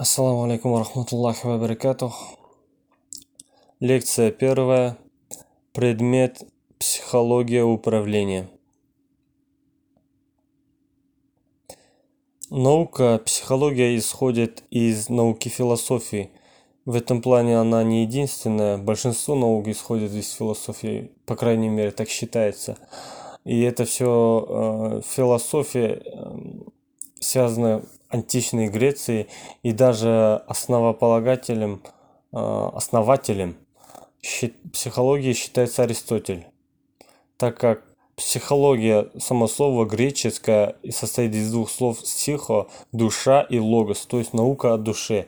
Ассаламу алейкум варахматуллахи ва баракатух. Лекция первая. Предмет психология управления. Наука психология исходит из науки философии. В этом плане она не единственная. Большинство наук исходит из философии, по крайней мере, так считается. И это все э, философия э, связана античной Греции и даже основополагателем, э, основателем психологии считается Аристотель, так как психология, само слово греческое, состоит из двух слов «психо» – душа и «логос», то есть наука о душе.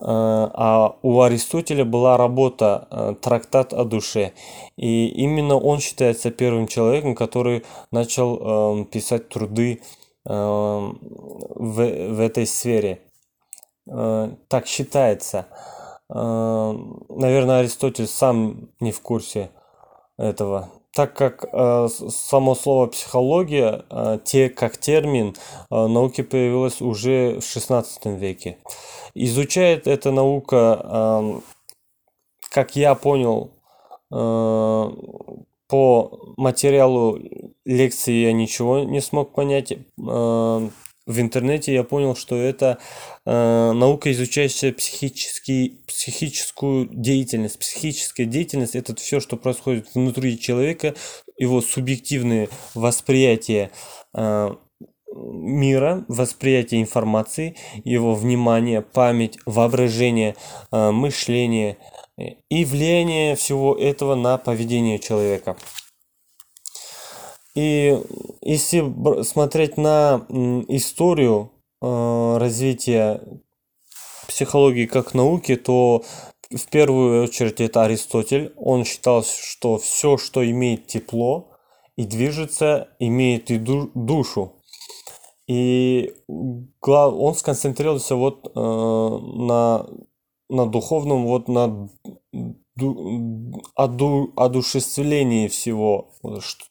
Э, а у Аристотеля была работа э, «Трактат о душе». И именно он считается первым человеком, который начал писать труды в, в этой сфере. Э, так считается. Э, наверное, Аристотель сам не в курсе этого. Так как э, само слово психология, те, как термин, науки появилось уже в 16 веке. Изучает эта наука, как я понял, по материалу лекции я ничего не смог понять. Э, в интернете я понял, что это э, наука, изучающая психический, психическую деятельность. Психическая деятельность – это все, что происходит внутри человека, его субъективные восприятия э, мира, восприятие информации, его внимание, память, воображение, мышление – и влияние всего этого на поведение человека. И если смотреть на историю э, развития психологии как науки, то в первую очередь это Аристотель. Он считал, что все, что имеет тепло и движется, имеет и душу. И он сконцентрировался вот э, на на духовном, вот на оду, одушевлении всего,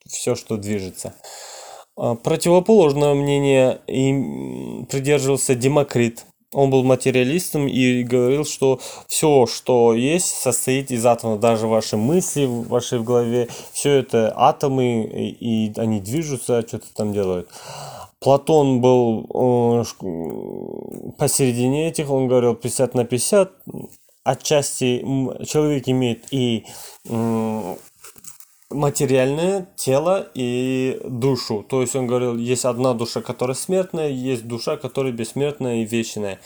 все, что движется. А, противоположное мнение и придерживался Демокрит. Он был материалистом и говорил, что все, что есть, состоит из атомов. Даже ваши мысли в вашей голове, все это атомы, и, и они движутся, что-то там делают. Платон был э, посередине этих, он говорил 50 на 50. Отчасти человек имеет и материальное тело и душу. То есть он говорил, есть одна душа, которая смертная, есть душа, которая бессмертная и вечная.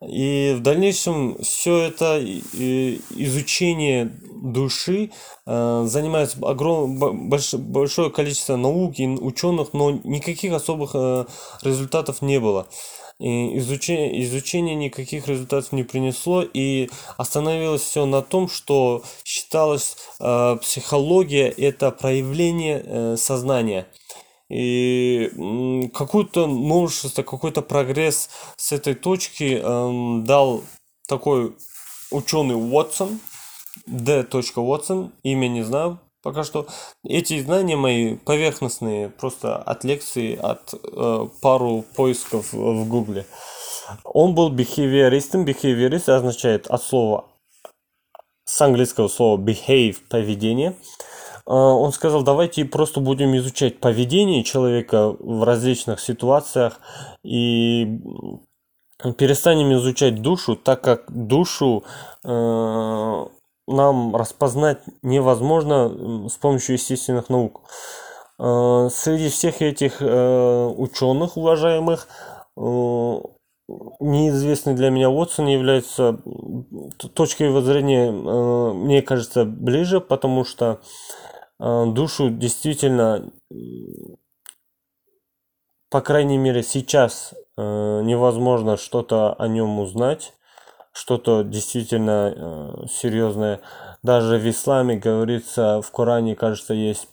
И в дальнейшем все это изучение души э, занимает огром, большое количество наук и ученых, но никаких особых э, результатов не было. И изучение, изучение никаких результатов не принесло, и остановилось все на том, что считалось э, психология это проявление э, сознания. И какое-то новшество, какой-то прогресс с этой точки эм, дал такой ученый Уотсон, D. Уотсон, имя не знаю пока что. Эти знания мои поверхностные, просто от лекции, от э, пару поисков в гугле. Он был бихевиористом. Бихевиорист означает от слова, с английского слова behave, поведение. А, он сказал, давайте просто будем изучать поведение человека в различных ситуациях и перестанем изучать душу, так как душу э, нам распознать невозможно с помощью естественных наук. Э, среди всех этих э, ученых уважаемых неизвестный для меня Уотсон является точкой воззрения, мне кажется, ближе, потому что Э, душу действительно, по крайней мере сейчас, э, невозможно что-то о нем узнать, что-то действительно э, серьезное. Даже в исламе говорится, в Коране, кажется, есть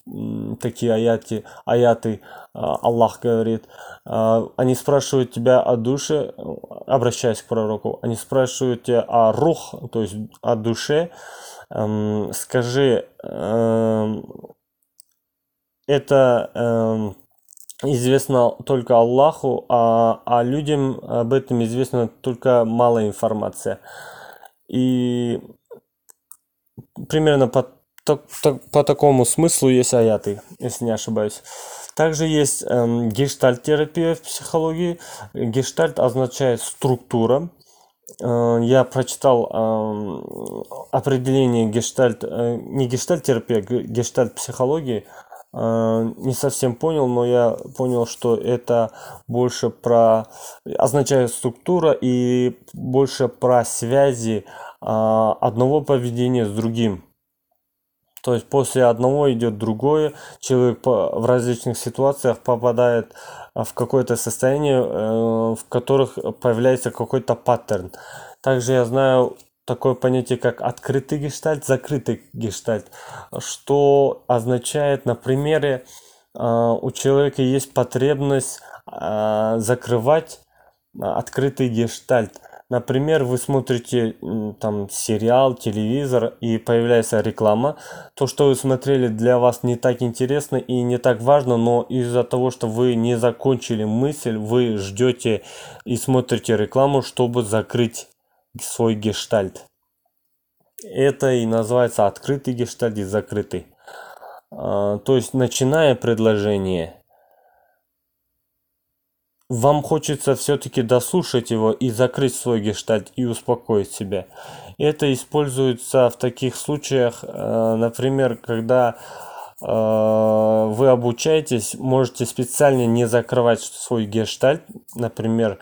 такие аяты, аяты Аллах говорит, они спрашивают тебя о душе, обращаясь к пророку, они спрашивают тебя о рух, то есть о душе, Эм, скажи, эм, это эм, известно только Аллаху, а, а людям об этом известно только мало информации. И примерно по, так, так, по такому смыслу есть аяты, если не ошибаюсь. Также есть эм, гештальт-терапия в психологии. Гештальт означает структура. Э, я прочитал э, определение гештальт, э, не гештальт-терапия, гештальт-психологии. Э, не совсем понял, но я понял, что это больше про означает структура и больше про связи э, одного поведения с другим. То есть после одного идет другое, человек в различных ситуациях попадает а, в какое-то состояние, э, в которых появляется какой-то паттерн. Также я знаю такое понятие, как открытый гештальт, закрытый гештальт, что означает, на примере, а, у человека есть потребность а, закрывать открытый гештальт. Например, вы смотрите там сериал, телевизор и появляется реклама. То, что вы смотрели, для вас не так интересно и не так важно, но из-за того, что вы не закончили мысль, вы ждете и смотрите рекламу, чтобы закрыть свой гештальт. Это и называется открытый гештальт и закрытый. А, то есть, начиная предложение, вам хочется все-таки дослушать его и закрыть свой гештальт и успокоить себя. Это используется в таких случаях, э, например, когда э, вы обучаетесь, можете специально не закрывать свой гештальт, например,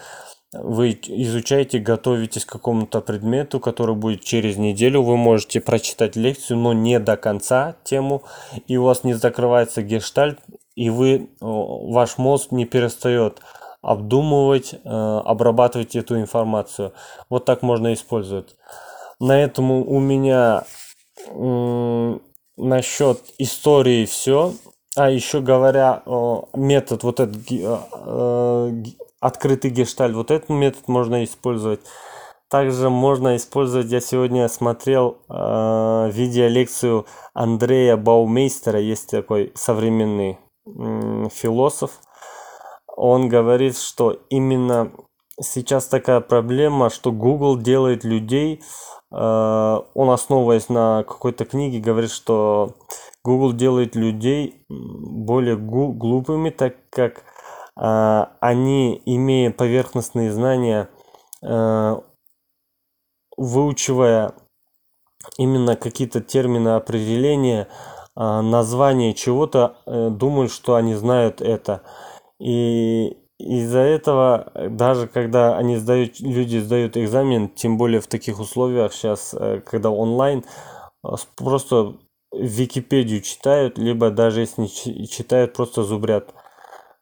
вы изучаете, готовитесь к какому-то предмету, который будет через неделю, вы можете прочитать лекцию, но не до конца тему, и у вас не закрывается гештальт, и вы, ваш мозг не перестает обдумывать, э, обрабатывать эту информацию. Вот так можно использовать. На этом у меня насчет истории все. А еще говоря, метод вот этот э, открытый гештальт, вот этот метод можно использовать. Также можно использовать, я сегодня смотрел э, видеолекцию Андрея Баумейстера, есть такой современный э, философ, он говорит, что именно сейчас такая проблема, что Google делает людей, э, он основываясь на какой-то книге, говорит, что Google делает людей более глупыми, так как они, имея поверхностные знания, э, выучивая именно какие-то термины определения, название чего-то, думают, что они знают это. И из-за этого, даже когда они сдают, люди сдают экзамен, тем более в таких условиях сейчас, э, когда онлайн, э, просто Википедию читают, либо даже если не читают, просто зубрят.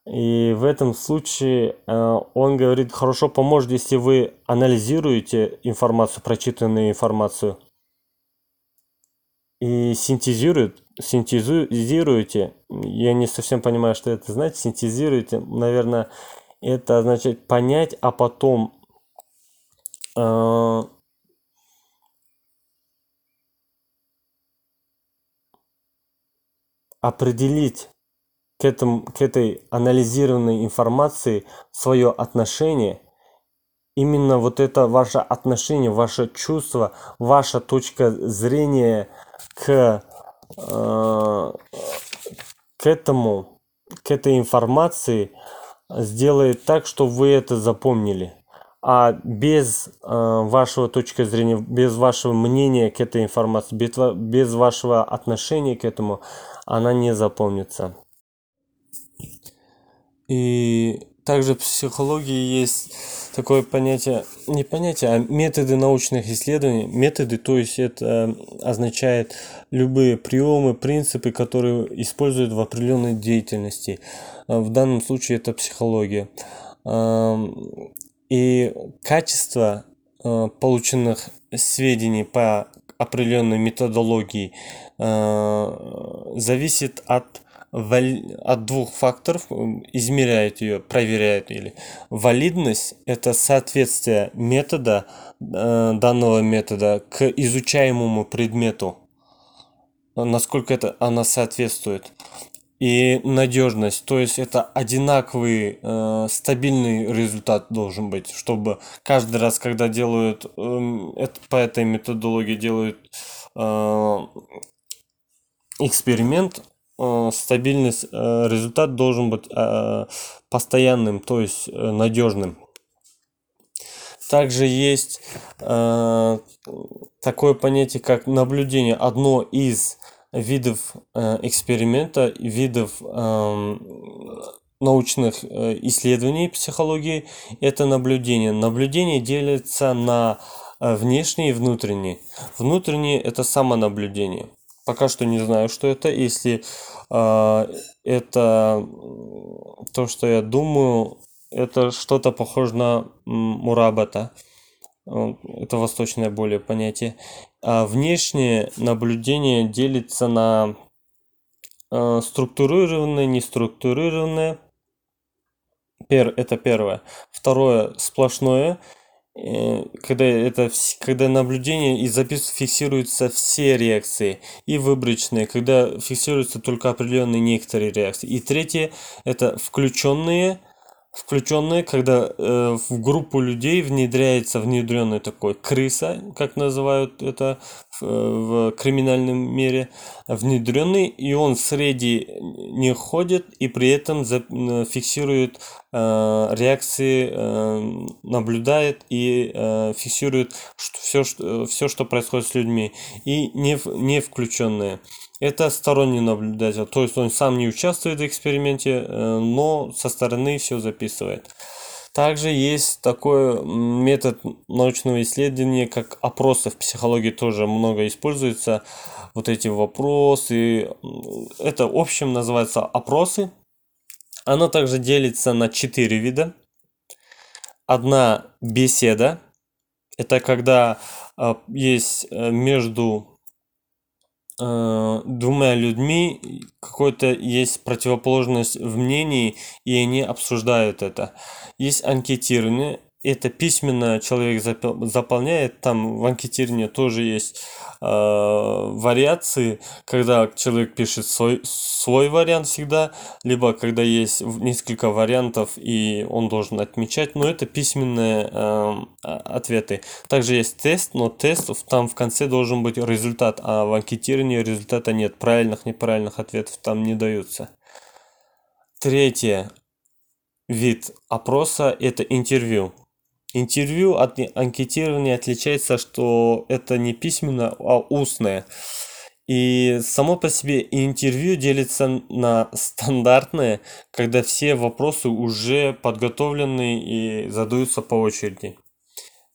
И в этом случае э, он говорит, хорошо поможет, если вы анализируете информацию, прочитанную информацию, и синтезирует, синтезируете, я не совсем понимаю, что это значит, синтезируете, наверное, это означает понять, а потом э, определить к, этому, к этой анализированной информации свое отношение – именно вот это ваше отношение, ваше чувство, ваша точка зрения к, э, к этому, к этой информации сделает так, что вы это запомнили. А без э, вашего точки зрения, без вашего мнения к этой информации, без, без вашего отношения к этому, она не запомнится. И также в психологии есть такое понятие, не понятие, а методы научных исследований. Методы, то есть это означает любые приемы, принципы, которые используют в определенной деятельности. А в данном случае это психология. И качество а, полученных сведений по определенной методологии зависит от от двух факторов измеряют ее, проверяют или валидность это соответствие метода э, данного метода к изучаемому предмету, насколько это она соответствует. и надежность. То есть это одинаковый э, стабильный результат должен быть, чтобы каждый раз, когда делают э, это, по этой методологии делают э, эксперимент, стабильность э, результат должен быть э, постоянным, то есть э, надежным. Также есть э, такое понятие, как наблюдение. Одно из видов э, эксперимента, видов э, научных э, исследований психологии – это наблюдение. Наблюдение делится на э, внешнее и внутреннее. Внутреннее – это самонаблюдение. Пока что не знаю, что это. Если э, это то, что я думаю, это что-то похоже на мурабата. Это восточное более понятие. А внешнее наблюдение делится на э, структурированное, неструктурированное. Пер, это первое. Второе сплошное, э, когда это когда наблюдение и запис фиксируются все реакции и выборочные, когда фиксируются только определенные некоторые реакции. И третье это включенные включенные, когда э, в группу людей внедряется внедренный такой крыса, как называют это в, в криминальном мире, внедренный, и он среди не ходит и при этом э, фиксирует э, реакции, э, наблюдает и э, фиксирует все, что, все, что происходит с людьми, и не, не включенные. Это сторонний наблюдатель, то есть он сам не участвует в эксперименте, э, но со стороны все записывает. Также есть такой метод научного исследования, как опросы в психологии тоже много используется. Вот эти вопросы, это в общем называется опросы. Она также делится на четыре вида. Одна беседа, это когда э, есть э, между двумя людьми какой-то есть противоположность в мнении, и они обсуждают это. Есть анкетирование, это письменно человек заполняет, там в анкетировании тоже есть э, вариации, когда человек пишет свой, свой вариант всегда, либо когда есть несколько вариантов и он должен отмечать, но это письменные э, ответы. Также есть тест, но тест там в конце должен быть результат, а в анкетировании результата нет, правильных, неправильных ответов там не даются. Третье вид опроса – это интервью. Интервью от анкетирования отличается, что это не письменно, а устное. И само по себе интервью делится на стандартные, когда все вопросы уже подготовлены и задаются по очереди.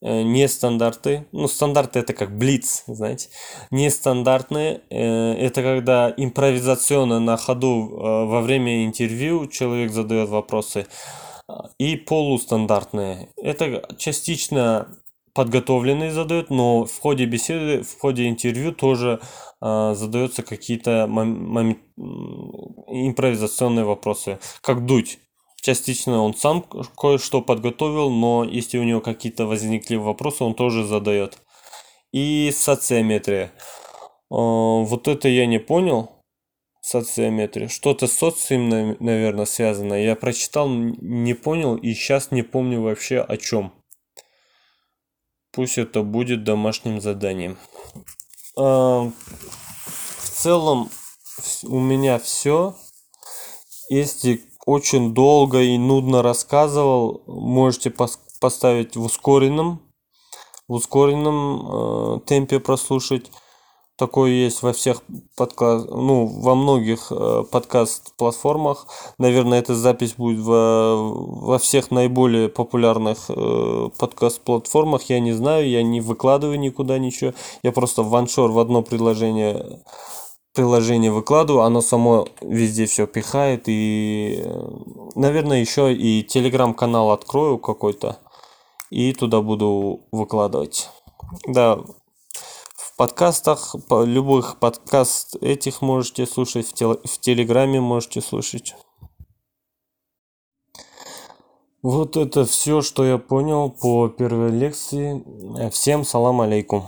Э, Нестандарты, ну стандарты это как блиц, знаете. Нестандартные, э, это когда импровизационно на ходу э, во время интервью человек задает вопросы и полустандартные. Это частично подготовленные задают, но в ходе беседы, в ходе интервью тоже э, задаются какие-то импровизационные вопросы, как дуть. Частично он сам кое-что подготовил, но если у него какие-то возникли вопросы, он тоже задает. И социометрия. Э, вот это я не понял социометрия. Что-то с социум, наверное, связано. Я прочитал, не понял и сейчас не помню вообще о чем. Пусть это будет домашним заданием. А, в целом у меня все. Если очень долго и нудно рассказывал, можете поставить в ускоренном, в ускоренном э, темпе прослушать. Такое есть во всех подкаст, ну, во многих э, подкаст-платформах. Наверное, эта запись будет во, во всех наиболее популярных э, подкаст-платформах. Я не знаю, я не выкладываю никуда ничего. Я просто в ваншор в одно предложение приложение выкладываю, оно само везде все пихает. И, наверное, еще и телеграм-канал открою какой-то. И туда буду выкладывать. Да, подкастах, по любых подкаст этих можете слушать, в, тел, в Телеграме можете слушать. Вот это все, что я понял по первой лекции. Всем салам алейкум.